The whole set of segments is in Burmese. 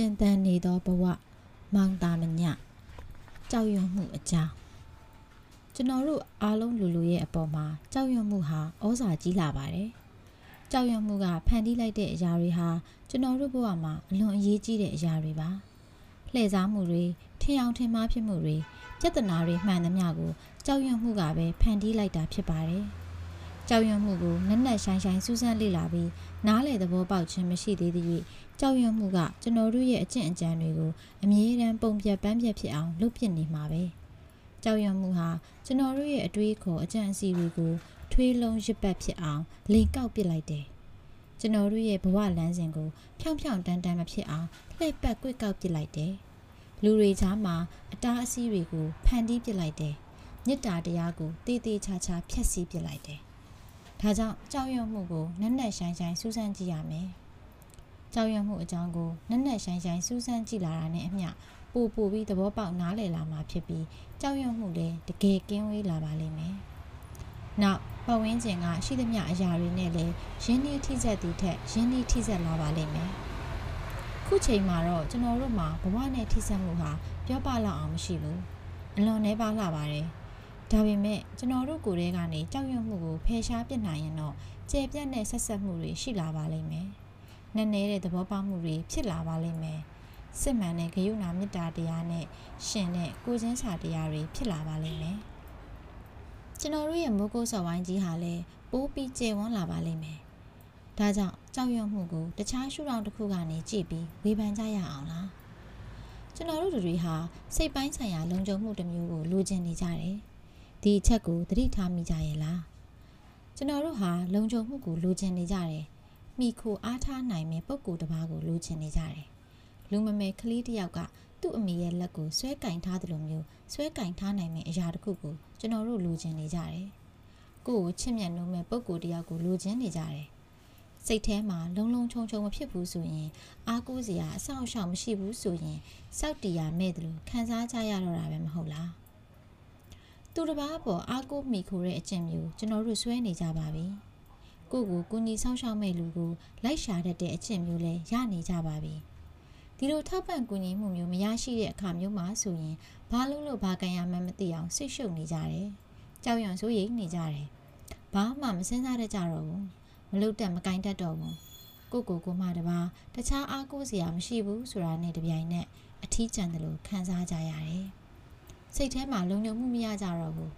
ရှင်သန်နေသောဘဝမောင်တာမညကြောက်ရွံ့မှုအကြောင်းကျွန်တော်တို့အားလုံးလူလူရဲ့အပေါ်မှာကြောက်ရွံ့မှုဟာဩဇာကြီးလာပါတယ်ကြောက်ရွံ့မှုကဖန်တီးလိုက်တဲ့အရာတွေဟာကျွန်တော်တို့ဘဝမှာအလွန်အရေးကြီးတဲ့အရာတွေပါလှည့်စားမှုတွေထင်အောင်ထင်မှားဖြစ်မှုတွေပြဿနာတွေမှန်သမျှကိုကြောက်ရွံ့မှုကပဲဖန်တီးလိုက်တာဖြစ်ပါတယ်ကြောက်ရွံ့မှုကိုနက်နက်ရှိုင်းရှိုင်းစူးစမ်းလေ့လာပြီး နားလေသဘောပေါက်ခြင်းမရှိသေးသည့်ကြောက်ရွံ့မှုကကျွန်တော်တို့ရဲ့အကျင့်အကြံတွေကိုအမြဲတမ်းပုံပြတ်ပန်းပြတ်ဖြစ်အောင်လုပ်ပစ်နေမှာပဲကြောက်ရွံ့မှုဟာကျွန်တော်တို့ရဲ့အတွေးခေါ်အကြံအစီတွေကိုထွေးလုံးရစ်ပတ်ဖြစ်အောင်လိန်ကောက်ပစ်လိုက်တယ်ကျွန်တော်တို့ရဲ့ဘဝလမ်းစဉ်ကိုဖြောင်ဖြောင်တန်းတန်းမဖြစ်အောင်လှည့်ပတ်ကွေ့ကောက်ပစ်လိုက်တယ်လူတွေချားမှာအတားအဆီးတွေကိုဖန်တီးပစ်လိုက်တယ်မေတ္တာတရားကိုတည်တည်ချာချာဖျက်ဆီးပစ်လိုက်တယ် ဒါကြောင့်ကြောက်ရွံ့မှုကိုနက်နက်ရှိုင်းရှိုင်းစူးစမ်းကြည့်ရမယ်ကြောက်ရွံ့မှုအကြောင်းကိုနက်နက်ရှိုင်းရှိုင်းစူးစမ်းကြည့်လာတာနဲ့အမျှပို့ပို့ပြီးသဘောပေါက်နားလည်လာမှာဖြစ်ပြီးကြောက်ရွံ့မှုလည်းတကယ်ကင်းဝေးလာပါလိမ့်မယ်။နောက်ပတ်ဝန်းကျင်ကရှိသမျှအရာတွေနဲ့လည်းရင်းနှီးထိစက်သည့်ထက်ရင်းနှီးထိစက်လာပါလိမ့်မယ်။ခုချိန်မှာတော့ကျွန်တော်တို့မှာဘဝနဲ့ထိစက်မှုဟာပြောပလောက်အောင်မရှိဘူး။အလွန်နှဲပါလှပါတယ်။ ဒါပေမဲ့ကျွန်တော်တို့ကိုယ်တည်းကနေကြောက်ရွံ့မှုကိုဖယ်ရှားပစ်နိုင်ရင်တော့ကျေပြတ်တဲ့ဆက်ဆက်မှုတွေရှိလာပါလိမ့်မယ်။နက်နဲတဲ့သဘောပေါက်မှုတွေဖြစ်လာပါလိမ့်မယ်စစ်မှန်တဲ့ဂရုဏာမေတ္တာတရားနဲ့ရှင်တဲ့ကိုချင်းစာတရားတွေဖြစ်လာပါလိမ့်မယ်ကျွန်တော်တို့ရဲ့မိုးကုတ်ဆော်ဝိုင်းကြီးဟာလည်းပိုးပြီးကျေဝန်းလာပါလိမ့်မယ်ဒါကြောင့်ကြောက်ရွံ့မှုကိုတခြားရှုထောင့်တစ်ခုကနေကြည့်ပြီးဝေဖန်ကြရအောင်လားကျွန်တော်တို့တွေဟာစိတ်ပိုင်းဆိုင်ရာလုံခြုံမှုတစ်မျိုးကိုလိုချင်နေကြတယ် ဒီအချက်ကိုသတိထားမိကြရဲ့လားကျွန်တော်တို့ဟာလုံခြုံမှုကိုလိုချင်နေကြတယ်မိခိုအားထားနိုင်မဲ့ပုံကိုယ်တစ်ပါးကိုလိုချင်နေကြတယ်။လူမမယ်ကလေးတစ်ယောက်ကသူ့အမေရဲ့လက်ကိုဆွဲကင်ထားသလိုမျိုးဆွဲကင်ထားနိုင်မယ့်အရာတစ်ခုကိုကျွန်တော်တို့လိုချင်နေကြတယ်။ကိုယ့်ကိုချစ်မြတ်နိုးမဲ့ပုံကိုယ်တစ်ယောက်ကိုလိုချင်နေကြတယ်။စိတ်ထဲမှာလုံလုံချုံချုံမဖြစ်ဘူးဆိုရင်အားကိုးစရာအဆောက်အအုံမရှိဘူးဆိုရင်စောက်တီယာမဲ့တယ်လို့ခံစားကြရတော့တာပဲမဟုတ်လား။ သူတစ်ပါးပေါ်အားကိုးမိခိုတဲ့အကျင့်မျိုးကျွန်တော်တို့ဆွဲနေကြပါပြီ။ကိုကိုကူညီဆောင်ရှောက်မဲ့လူကိုလိုက်ရှာတတ်တဲ့အချက်မျိုးလဲရနေကြပါပြီဒီလိုထောက်ပံ့ကူညီမှုမျိုးမရရှိတဲ့အခါမျိုးမှာဆိုရင်ဘာလို့လို့ဘာကန်ရမှန်းမသိအောင်ဆိတ်ရှုပ်နေကြတယ်ကြောက်ရွံ့ဆိုရိတ်နေကြတယ်ဘာမှမစင်စားတတ်ကြတော့ဘူးမလုတ်တက်မကင်တတ်တော့ဘူးကိုကိုကိုမတပါတခြားအားကိုးစရာမရှိဘူးဆိုတာနဲ့တပြိုင်နက်အထီးကျန်တယ်လို့ခံစားကြရတယ် စိတ်ထဲမှာလုံခြုံမှုမရကြတော့ဘူး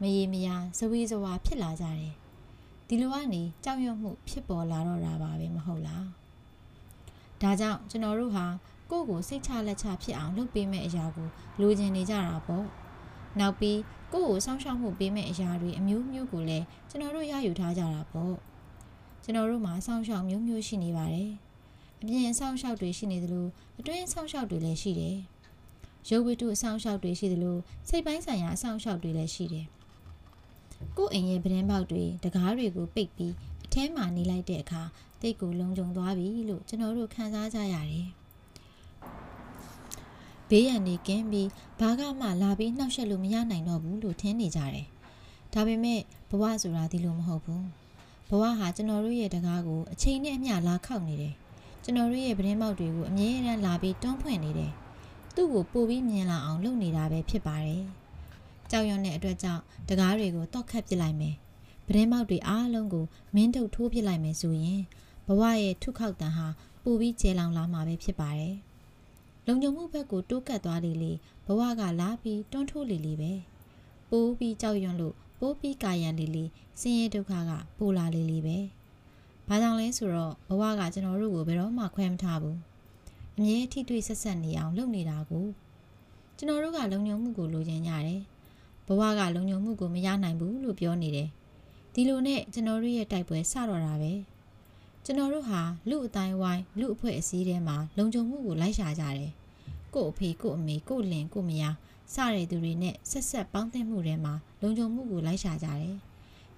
မရေမရဇဝေဇဝါဖြစ်လာကြတယ်ဒီလိုကနေကြောက်ရွံ့မှုဖြစ်ပေါ်လာတော့တာပါပဲမဟုတ်လားဒါကြောင့်ကျွန်တော်တို့ဟာကိုယ့်ကိုစိတ်ချလက်ချဖြစ်အောင်လုပ်ပေးမယ့်အရာကိုလိုချင်နေကြတာပေါ့နောက်ပြီးကိုယ့်ကိုစောင့်ရှောက်မှုပေးမယ့်အရာတွေအမျိုးမျိုးကိုလည်းကျွန်တော်တို့ရယူထားကြတာပေါ့ကျွန်တော်တို့မှာစောင့်ရှောက်မျိုးမျိုးရှိနေပါတယ်အပြင်စောင့်ရှောက်တွေရှိနေသလိုအတွင်းစောင့်ရှောက်တွေလည်းရှိတယ် ရုပ်ဝတ္ထုအဆောင်ရှောက်တွေရှိသလိုစိတ်ပိုင်းဆိုင်ရာအဆောင်ရှောက်တွေလည်းရှိတယ်ကို့အိမ်ရဲ့ပဒင်းပေါက်တွေတကားတွေကိုပိတ်ပြီးအထဲမှာနေလိုက်တဲ့အခါတိတ်ကိုလုံခြုံသွားပြီလို့ကျွန်တော်တို့ခံစားကြရတယ်။ဘေးရန်နေကင်းပြီးဘာကမှလာပြီးနှောက်ယှက်လို့မရနိုင်တော့ဘူးလို့ထင်နေကြတယ်။ဒါပေမဲ့ဘဝဆိုတာဒီလိုမဟုတ်ဘူး။ဘဝဟာကျွန်တော်တို့ရဲ့တကားကိုအချိန်နဲ့အမျှလာခောက်နေတယ်။ကျွန်တော်တို့ရဲ့ပဒင်းပေါက်တွေကိုအမြဲတမ်းလာပြီးတွန်းဖွင့်နေတယ်။ သူ့ကိုပို့ပြီးမြင်လာအောင်လုပ်နေတာပဲဖြစ်ပါတယ်။ကြောက်ရွံ့တဲ့အတွက်ကြောင့်တကားတွေကိုတောက်ခတ်ပစ်လိုက်မယ်။ပဒင်းပေါက်တွေအားလုံးကိုမင်းထုတ်ထိုးပစ်လိုက်မယ်ဆိုရင်ဘဝရဲ့ထုခောက်တန်ဟာပူပြီးကျဲလောင်လာမှာပဲဖြစ်ပါတယ်။လုံခြုံမှုဘက်ကိုတိုးကပ်သွားလေလေဘဝကလာပြီးတွန်းထိုးလေလေပဲ။ပိုးပြီးကြောက်ရွံ့လို့ပိုးပြီးကာယံလေလေဆင်းရဲဒုက္ခကပိုလာလေလေပဲ။ဘာကြောင့်လဲဆိုတော့ဘဝကကျွန်တော်တို့ကိုဘယ်တော့မှခွဲမထားဘူး။ အမြဲထိတွေ့ဆက်ဆက်နေအောင်လုပ်နေတာကိုကျွန်တော်တို့ကလုံခြုံမှုကိုလိုချင်ကြတယ်ဘဝကလုံခြုံမှုကိုမရနိုင်ဘူးလို့ပြောနေတယ်ဒီလိုနဲ့ကျွန်တော်တို့ရဲ့တိုက်ပွဲစတော့တာပဲကျွန်တော်တို့ဟာလူအတိုင်းဝိုင်းလူအဖွဲ့အစည်းထဲမှာလုံခြုံမှုကိုလိုက်ရှာကြတယ်ကို့အဖေကို့အမေကို့လင်ကို့မယားစတဲ့သူတွေနဲ့ဆက်ဆက်ပေါင်းသင်းမှုထဲမှာလုံခြုံမှုကိုလိုက်ရှာကြတယ်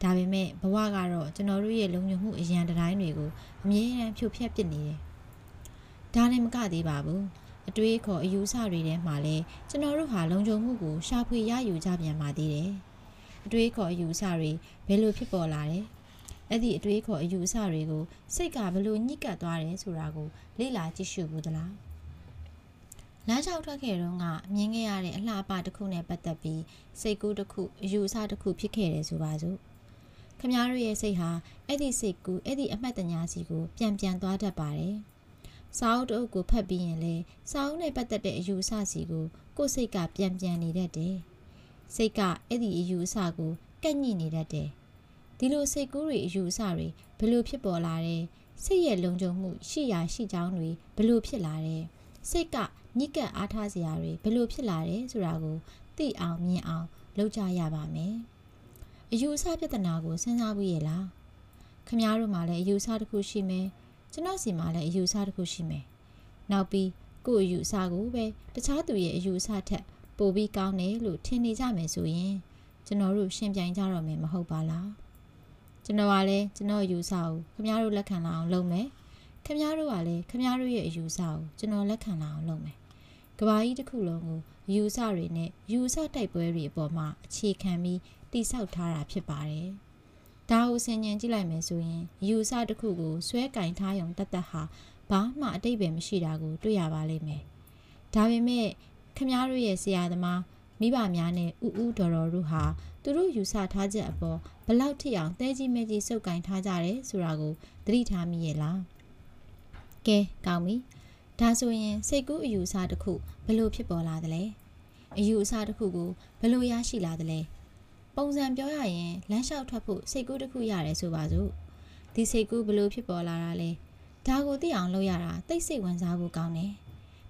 ဒါပေမဲ့ဘဝကတော့ကျွန်တော်တို့ရဲ့လုံခြုံမှုအရန်တိုင်းတွေကိုအမြဲတမ်းဖြိုဖျက်ပစ်နေတယ် ဒါလည်းမကသေးပါဘူးအတွေးခေါ်အယူဆတွေထဲမှာလည်းကျွန်တော်တို့ဟာလုံခြုံမှုကိုရှာဖွေရယူကြပြန်ပါသေးတယ်။အတွေးခေါ်အယူဆတွေဘယ်လိုဖြစ်ပေါ်လာလဲ။အဲ့ဒီအတွေးခေါ်အယူဆတွေကိုစိတ်ကဘယ်လိုညှိကပ်သွားတယ်ဆိုတာကိုလေ့လာကြည့်ရှုဘူးသလား။လမ်းလျှောက်ထွက်ခဲ့တော့ကမြင်ခဲ့ရတဲ့အလှအပတစ်ခုနဲ့ပတ်သက်ပြီးစိတ်ကူးတစ်ခုအယူအဆတစ်ခုဖြစ်ခဲ့တယ်ဆိုပါစို့ခမည်းတော်ရဲ့စိတ်ဟာအဲ့ဒီစိတ်ကူးအဲ့ဒီအမှတ်တညာစီကိုပြန်ပြန်သွားတတ်ပါတယ် စာအုပ်တအုပ်ကိုဖတ်ပြီးရင်လေစာအုပ်နဲ့ပတ်သက်တဲ့အယူအဆစီကိုကိုယ်စိတ်ကပြန်ပြန်နေတတ်တယ်စိတ်ကအဲ့ဒီအယူအဆကိုကန့်ညှိနေတတ်တယ်ဒီလိုစိတ်ကူးတွေအယူအဆတွေဘယ်လိုဖြစ်ပေါ်လာတယ်စိတ်ရဲ့လုံခြုံမှုရှိရာရှိကြောင်းတွေဘယ်လိုဖြစ်လာတယ်စိတ်ကညစ်ကပ်အားထားစရာတွေဘယ်လိုဖြစ်လာတယ်ဆိုတာကိုသိအောင်မြင်အောင်လုပ်ကြရပါမယ်။အယူအဆပြဿနာကိုစဉ်းစားပြီးရလား။ခမားတို့မှလည်းအယူအဆတစ်ခုရှိမယ်။ ကျွန်တော်စီမှလည်းအယူအဆတစ်ခုရှိမယ်။နောက်ပြီးကိုယ့်အယူအဆကိုပဲတခြားသူရဲ့အယူအဆထက်ပိုပြီးကောင်းတယ်လို့ထင်နေကြမယ်ဆိုရင်ကျွန်တော်တို့ရှင်ပြိုင်ကြတော့မယ်မဟုတ်ပါလား။ကျွန်တော်ကလည်းကျွန်တော်အယူအဆကိုခမားတို့လက်ခံလာအောင်လုပ်မယ်။ခမားတို့ကလည်းခမားတို့ရဲ့အယူအဆကိုကျွန်တော်လက်ခံလာအောင်လုပ်မယ်ကဘာကြီးတစ်ခုလုံးကိုယူဆတွေနဲ့ယူဆတိုက်ပွဲတွေအပေါ်မှာအခြေခံပြီးတိဆောက်ထားတာဖြစ်ပါတယ်။ဒါ ကိုဆင်ញင်ကြည့်လိုက်မယ်ဆိုရင်ယူဆတစ်ခုကိုဆွဲကင်ထားရုံတတ်တတ်ဟာဘာမှအတိတ်ပဲမရှိတာကိုတွေ့ရပါလိမ့်မယ်။ဒါပေမဲ့ခမားတို့ရဲ့ဆရာသမားမိဘများနဲ့ဥဥတော်တော်တို့ဟာသူတို့ယူဆထားချက်အပေါ်ဘလောက်ထိအောင်တဲကြီးမဲကြီးစုပ်ကင်ထားကြတယ်ဆိုတာကိုသတိထားမိရဲ့လား။ကဲကောင်းပြီ။ဒါဆိုရင်စိတ်ကူးအယူအဆတစ်ခုဘလို့ဖြစ်ပေါ်လာသလဲအယူအဆတစ်ခုကိုဘလို့ရရှိလာသလဲ ပုံစံပြောရရင်လမ်းလျှောက်ထွက်ဖို့စိတ်ကူးတစ်ခုရတယ်ဆိုပါစို့ဒီစိတ်ကူးဘလို့ဖြစ်ပေါ်လာတာလဲဒါကိုသိအောင်လုပ်ရတာသိစိတ်ဝင်စားဖို့ကောင်းတယ်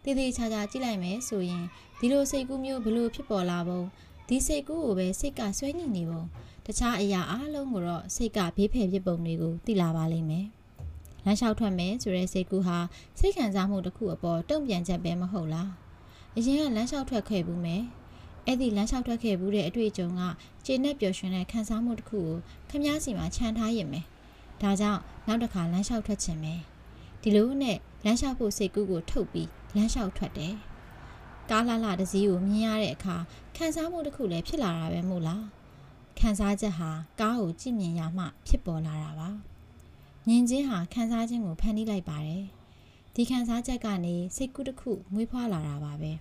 တည်တည်ချာချာကြည့်လိုက်မယ်ဆိုရင်ဒီလိုစိတ်ကူးမျိုးဘလို့ဖြစ်ပေါ်လာပုံဒီစိတ်ကူးကိုပဲစိတ်ကဆွဲညစ်နေပုံတခြားအရာအလုံးကိုတော့စိတ်ကဘေးဖယ်ဖြစ်ပုံတွေကိုသိလာပါလိမ့်မယ်လမ်းလျှောက်ထွက်မယ်ဆိုတဲ့စိတ်ကူးဟာစိတ်ခံစားမှုတစ်ခုအပေါ်တုံ့ပြန်ချက်ပဲမဟုတ်လားအရင်ကလမ်းလျှောက်ထွက်ခဲ့ဘူးမယ် အဲ့ဒီလမ်းလျှောက်ထွက်ခဲ့ဘူးတဲ့အတွေ့အကြုံကကျေနပ်ပျော်ရွှင်တဲ့ခံစားမှုတစ်ခုကိုခမားစီမှာခြံထားရင်မယ်ဒါကြောင့်နောက်တစ်ခါလမ်းလျှောက်ထွက်ခြင်းပဲဒီလိုနဲ့လမ်းလျှောက်ဖို့စိတ်ကူးကိုထုတ်ပြီးလမ်းလျှောက်ထွက်တယ်ကားလာလာတစည်းကိုမြင်ရတဲ့အခါခံစားမှုတစ်ခုလည်းဖြစ်လာတာပဲမို့လားခံစားချက်ဟာကားကိုကြည့်မြင်ရမှ ဖြစ်ပေါ်လာတာပါမြင်ချင်းဟာခံစားခြင်းကိုဖန်တီးလိုက်ပါတယ်ဒီခံစားချက်ကနေစိတ်ကူးတစ်ခုမွေးဖွားလာတာပါပဲ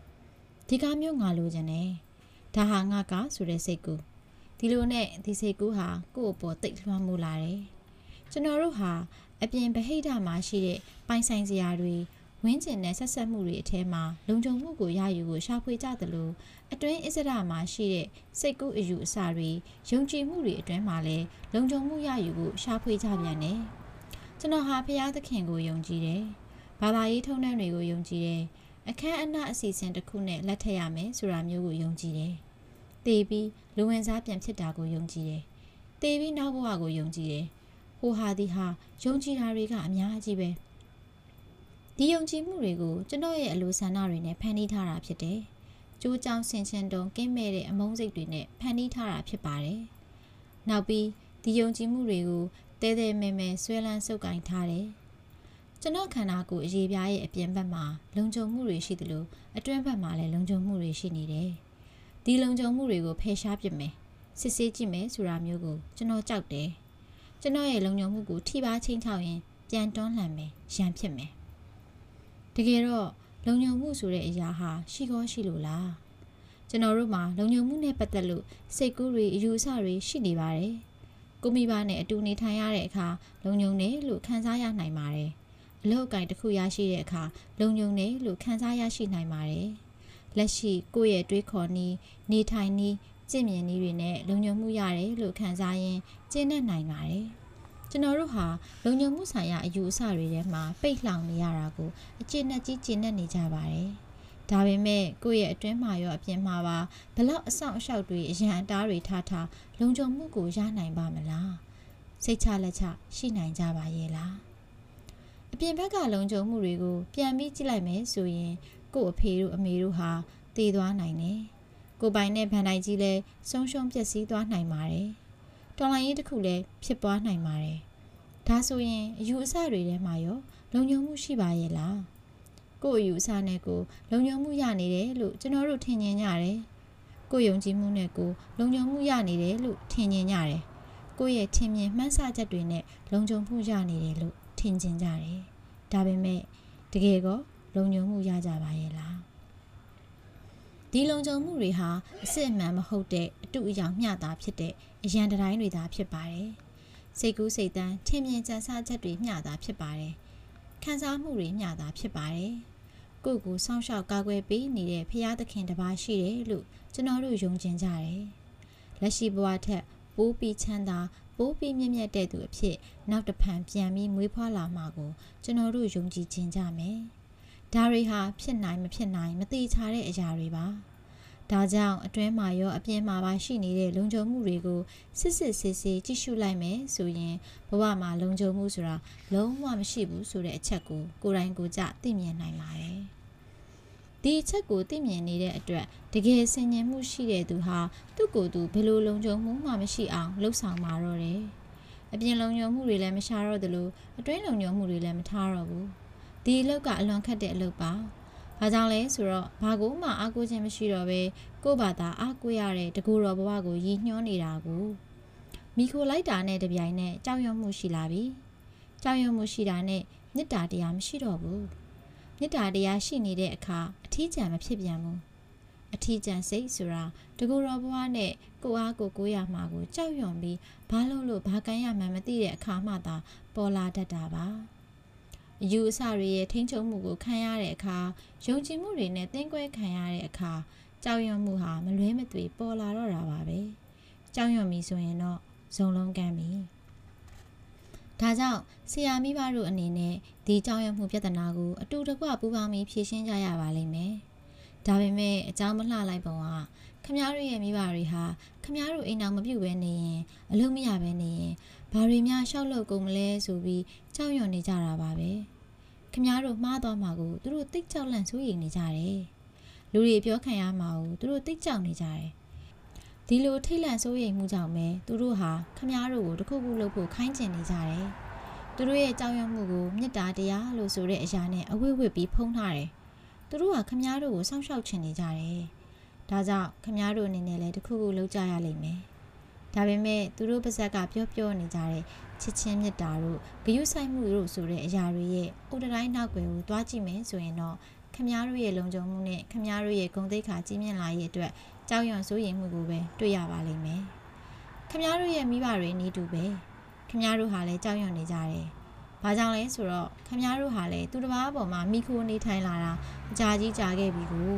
ဒီကားမျိုးငါလိုချင်တယ် ဒါဟာငါကဆိုတဲ့စိတ်ကူးဒီလိုနဲ့ဒီစိတ်ကူးဟာကိုယ့်အပေါ်တိတ်လွှမ်းမိုးလာတယ်ကျွန်တော်တို့ဟာအပြင်ဗဟိတမှာရှိတဲ့ပိုင်ဆိုင်စရာတွေဝင်းကျင်တဲ့ဆက်ဆက်မှုတွေအထဲမှာလုံခြုံမှုကိုရယူဖို့ရှာဖွေကြသလိုအတွင်းအစ္စဒမှာရှိတဲ့စိတ်ကူးအယူအဆတွေယုံကြည်မှုတွေအတွင်းမှာလည်းလုံခြုံမှုရယူဖို့ရှာဖွေကြပြန်တယ်။ကျွန်တော်ဟာဖျားသခင်ကိုယုံကြည်တယ်။ဘာသာရေးထုံးတမ်းတွေကိုယုံကြည်တယ်။အခမ်းအနားအစီအစဉ်တစ်ခုနဲ့လက်ထပ်ရမယ်ဆိုတာမျိုးကိုယုံကြည်တယ်။ တေးပြီးလူဝင်စားပြန်ဖြစ်တာကိုယုံကြည်တယ်။တေးပြီးနောက်ဘဝကိုယုံကြည်တယ်။ဟိုဟာဒီဟာယုံကြည်တာတွေကအများကြီးပဲ။ဒီယုံကြည်မှုတွေကိုကျွန်တော်ရဲ့အလိုဆန္ဒတွေနဲ့ဖန်တီးထားတာဖြစ်တယ်။ကျိုးကြောင်ဆင်ရှင်တုံကင်းမဲ့တဲ့အမုန်းစိတ်တွေနဲ့ဖန်တီးထားတာဖြစ်ပါတယ်။နောက်ပြီးဒီယုံကြည်မှုတွေကိုတဲတဲမဲမဲဆွဲလန်းစုပ်ကင်ထားတယ်။ကျွန်တော်ခန္ဓာကိုယ်အရေးပြားရဲ့အပြင်ဘက်မှာလုံခြုံမှုတွေရှိသလိုအတွင်းဘက်မှာလည်းလုံခြုံမှုတွေရှိနေတယ်။ ဒီလုံခြုံမှုတွေကိုဖယ်ရှားပစ်မယ်။စစ်ဆေးကြည့်မယ်ဆိုတာမျိုးကိုကျွန်တော်ကြောက်တယ်။ကျွန်တော်ရဲ့လုံခြုံမှုကိုထိပါချင်းချောက်ရင်ပြန်တွန်းလှန်မယ်ရန်ဖြစ်မယ်။တကယ်တော့လုံခြုံမှုဆိုတဲ့အရာဟာရှိကောရှိလို့လား။ကျွန်တော်တို့မှာလုံခြုံမှုနဲ့ပတ်သက်လို့စိတ်ကူးတွေအယူအဆတွေရှိနေပါတယ်။ကိုမိဘနဲ့အတူနေထိုင်ရတဲ့အခါလုံခြုံတယ်လို့ခံစားရနိုင်ပါတယ်။အလုပ်အကင်တစ်ခုရရှိတဲ့အခါလုံခြုံတယ်လို့ခံစားရရှိနိုင်ပါတယ်။ လက်ရှိကိုယ့်ရဲ့တွေးခေါ်နည်းနေထိုင်နည်းကြင်မြင်နည်းတွေနဲ့လုံခြုံမှုရတယ်လို့ခံစားရင်ကျင့်တတ်နိုင်ပါတယ်။ကျွန်တော်တို့ဟာလုံခြုံမှုဆိုင်ရာအယူအဆတွေထဲမှာပိတ်လှောင်နေရတာကိုအကျဉ်းနဲ့ကြီးကျင့်တတ်နေကြပါတယ်။ဒါပေမဲ့ကိုယ့်ရဲ့အတွင်းမှာရောအပြင်မှာပါဘလောက်အဆောင်အရှောက်တွေအရန်အတားတွေထားထားလုံခြုံမှုကိုရနိုင်ပါမလားစိတ်ချလက်ချရှိနိုင်ကြပါရဲ့လားအပြင်ဘက်ကလုံခြုံမှုတွေကိုပြန်ပြီးကြည့်လိုက်မယ်ဆိုရင် ကို့အဖေတို့အမေတို့ဟာတည်သွားနိုင်တယ်ကိုပိုင်နဲ့ဗန်တိုင်းကြီးလည်းဆုံးရှုံးပျက်စီးသွားနိုင်ပါတယ်တော်လိုင်းရေးတစ်ခုလည်းဖြစ်ပွားနိုင်ပါတယ်ဒါဆိုရင်အယူအဆတွေထဲမှာရောလုံခြုံမှုရှိပါရဲ့လားကို့အယူအဆနဲ့ကိုလုံခြုံမှုရနေတယ်လို့ကျွန်တော်တို့ထင်မြင်ကြတယ်။ကို့ယုံကြည်မှုနဲ့ကိုလုံခြုံမှုရနေတယ်လို့ထင်မြင်ကြတယ်။ကိုယ့်ရဲ့ထင်မြင်မှန်းဆချက်တွေနဲ့လုံခြုံမှုရနေတယ်လို့ထင်ကျင်ကြတယ်။ဒါပေမဲ့တကယ်ကော လုံခြုံမှုရကြပါရဲ့လား။ဒီလုံခြုံမှုတွေဟာအစစ်အမှန်မဟုတ်တဲ့အတူအယောင်မျှတာဖြစ်တဲ့အရန်တိုင်းတွေသာဖြစ်ပါတယ်စိတ်ကူးစိတ်တန်းထင်မြင်ကြံစချက်တွေမျှတာဖြစ်ပါတယ်ခံစားမှုတွေမျှတာဖြစ်ပါတယ်ကိုယ့်ကိုစောင့်ရှောက်ကာကွယ်ပေးနေတဲ့ဖရာသခင်တစ်ပါးရှိတယ်လို့ကျွန်တော်တို့ယုံကြည်ကြတယ်လက်ရှိဘဝထက်ပိုးပြီးချမ်းသာပိုးပြီးမြင့်မြတ်တဲ့သူအဖြစ်နောက်တစ်ဖန်ပြန်ပြီးမွေးဖွားလာမှာကိုကျွန်တော်တို့ယုံကြည်ခြင်းကြမယ်။ ဒါတွေဟာဖြစ်နိုင်မဖြစ်နိုင်မသိချတဲ့အရာတွေပါ။ဒါကြောင့်အတွင်းမှာရောအပြင်မှာပါရှိနေတဲ့လုံခြုံမှုတွေကိုစစ်စစ်ဆေးဆေးကြည့်ရှုလိုက်မယ်ဆိုရင်ဘဝမှာလုံခြုံမှုဆိုတာလုံးဝမရှိဘူးဆိုတဲ့အချက်ကိုကိုယ်တိုင်ကိုယ်ကျသိမြင်နိုင်ပါတယ်။ဒီအချက်ကိုသိမြင်နေတဲ့အတွက်တကယ်ဆင်ញင်မှုရှိတဲ့သူဟာသူ့ကိုယ်သူဘယ်လိုလုံခြုံမှုမှမရှိအောင်လှုပ်ဆောင်มาတော့တယ်။အပြင်လုံခြုံမှုတွေလည်းမရှာတော့သလိုအတွင်းလုံခြုံမှုတွေလည်းမထားတော့ဘူး။ ဒီအလုပ်ကအလွန်ခက်တဲ့အလုပ်ပါ။ဘာကြောင့်လဲဆိုတော့ဘာကိုမှအားကိုးခြင်းမရှိတော့ပဲကိုယ့်ဘာသာအားကိုးရတဲ့တကူတော်ဘဝကိုရည်ညွှန်းနေတာကိုမိခိုလိုက်တာနဲ့တပြိုင်နက်ကြောက်ရွံ့မှုရှိလာပြီ။ကြောက်ရွံ့မှုရှိတာနဲ့မေတ္တာတရားမရှိတော့ဘူး။မေတ္တာတရားရှိနေတဲ့အခါအထီးကျန်မဖြစ်ပြန်ဘူးအထီးကျန်စိတ်ဆိုတာတကူတော်ဘဝနဲ့ကိုအားကိုကိုရမှာကိုကြောက်ရွံ့ပြီးဘာလို့လို့ဘာကန်ရမှန်းမသိတဲ့အခါမှသာပေါ်လာတတ်တာပါ အယူအဆတွေရဲ့ထိန်းချုပ်မှုကိုခံရတဲ့အခါယုံကြည်မှုတွေနဲ့တင်းကွဲခံရတဲ့အခါကြောက်ရွံ့မှုဟာမလွဲမသွေပေါ်လာတော့တာပါပဲကြောက်ရွံ့ပြီဆိုရင်တော့ဇုံလုံးကမ်းပြီဒါကြောင့်ဆရာမိဘတို့အနေနဲ့ဒီကြောင်းရမှုပြဿနာကိုအတူတကွပူးပေါင်းပြီးဖြေရှင်းကြရပါလိမ့်မယ်။ ဒါပေမဲ့အကြောင်းမလှလိုက်ပုံကခမားတို့ရဲ့မိဘတွေဟာခမားတို့အိမ်အောင်မပြုတ်ပဲနေရင်အလုပ်မရပဲနေရင်ဘာတွေများရှောက်လို့ကုန်မလဲဆိုပြီးကြောက်ရွံ့နေကြတာပါပဲ။ခမားတို့မှားသွားမှာကိုသူတို့တိတ်ကြောက်လန့်စိုးရိမ်နေကြတယ်။လူတွေပြောခံရမှာကိုသူတို့တိတ်ကြောက်နေကြတယ်။ဒီလိုထိတ်လန့်စိုးရိမ်မှုကြောင့်ပဲသူတို့ဟာခမားတို့ကိုတခုခုလုပ်ဖို့ခိုင်းကျင်နေကြတယ်။သူတို့ရဲ့ကြောက်ရွံ့မှုကိုမေတ္တာတရားလို့ဆိုတဲ့အရာနဲ့အဝိဝိပြီးဖုံးထားတယ်။ သူတို့ဟာခမားတို့ကိုစောင့်ရှောက်ချင်နေကြတယ်။ဒါကြောင့်ခမားတို့အနေနဲ့လည်းတခုခုလုပ်ကြရလိမ့်မယ်။ဒါပေမဲ့သူတို့ပါဇက်ကပြောပြောနေကြတဲ့ချစ်ချင်းမေတ္တာတို့ဂရုစိုက်မှုတို့ဆိုတဲ့အရာတွေရဲ့ဥဒတိုင်းနောက်ွယ်ကိုတွားကြည့်မယ်ဆိုရင်တော့ခမားတို့ရဲ့လုံခြုံမှုနဲ့ခမားတို့ရဲ့ဂုဏ်သိက္ခာကြီးမြင့်လာရေးအတွက်ကြောက်ရွံ့စိုးရိမ်မှုကိုပဲတွေ့ရပါလိမ့်မယ်။ခမားတို့ရဲ့မိဘတွေနေတူပဲ။ခမားတို့ဟာလည်းကြောက်ရွံ့နေကြတယ်။ ဘာကြောင့်လဲဆိုတော့ခမားတို့ဟာလည်းသူတစ်ပါးပေါ်မှာမိခိုးနေထိုင်လာတာအကြာကြီးကြာခဲ့ပြီကို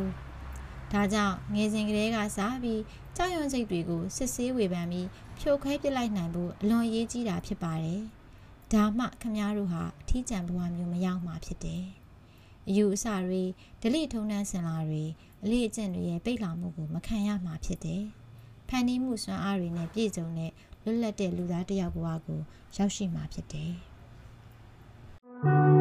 ။ဒါကြောင့်ငယ်စဉ်ကလေးကစပြီးကြောက်ရွံ့စိတ်တွေကိုစစ်ဆေးဝေဖန်ပြီးဖြိုခွဲပစ်လိုက်နိုင်ဖို့အလွန်အရေးကြီးတာဖြစ်ပါတယ်။ဒါမှခမားတို့ဟာအထီးကျန်ဘဝမျိုးမရောက်မှာဖြစ်တယ်။အယူအဆတွေဒလိထုံနှန်းစင်လာတွေအလေးအကျင့်တွေရဲ့ပိတ်လာမှုကိုမခံရမှာဖြစ်တယ်။ဖန်တီးမှုစွမ်းအားတွေနဲ့ပြည့်စုံတဲ့လွတ်လပ်တဲ့လူသားတစ်ယောက်ဘဝကိုရောက်ရှိမှာဖြစ်တယ်။ Thank you.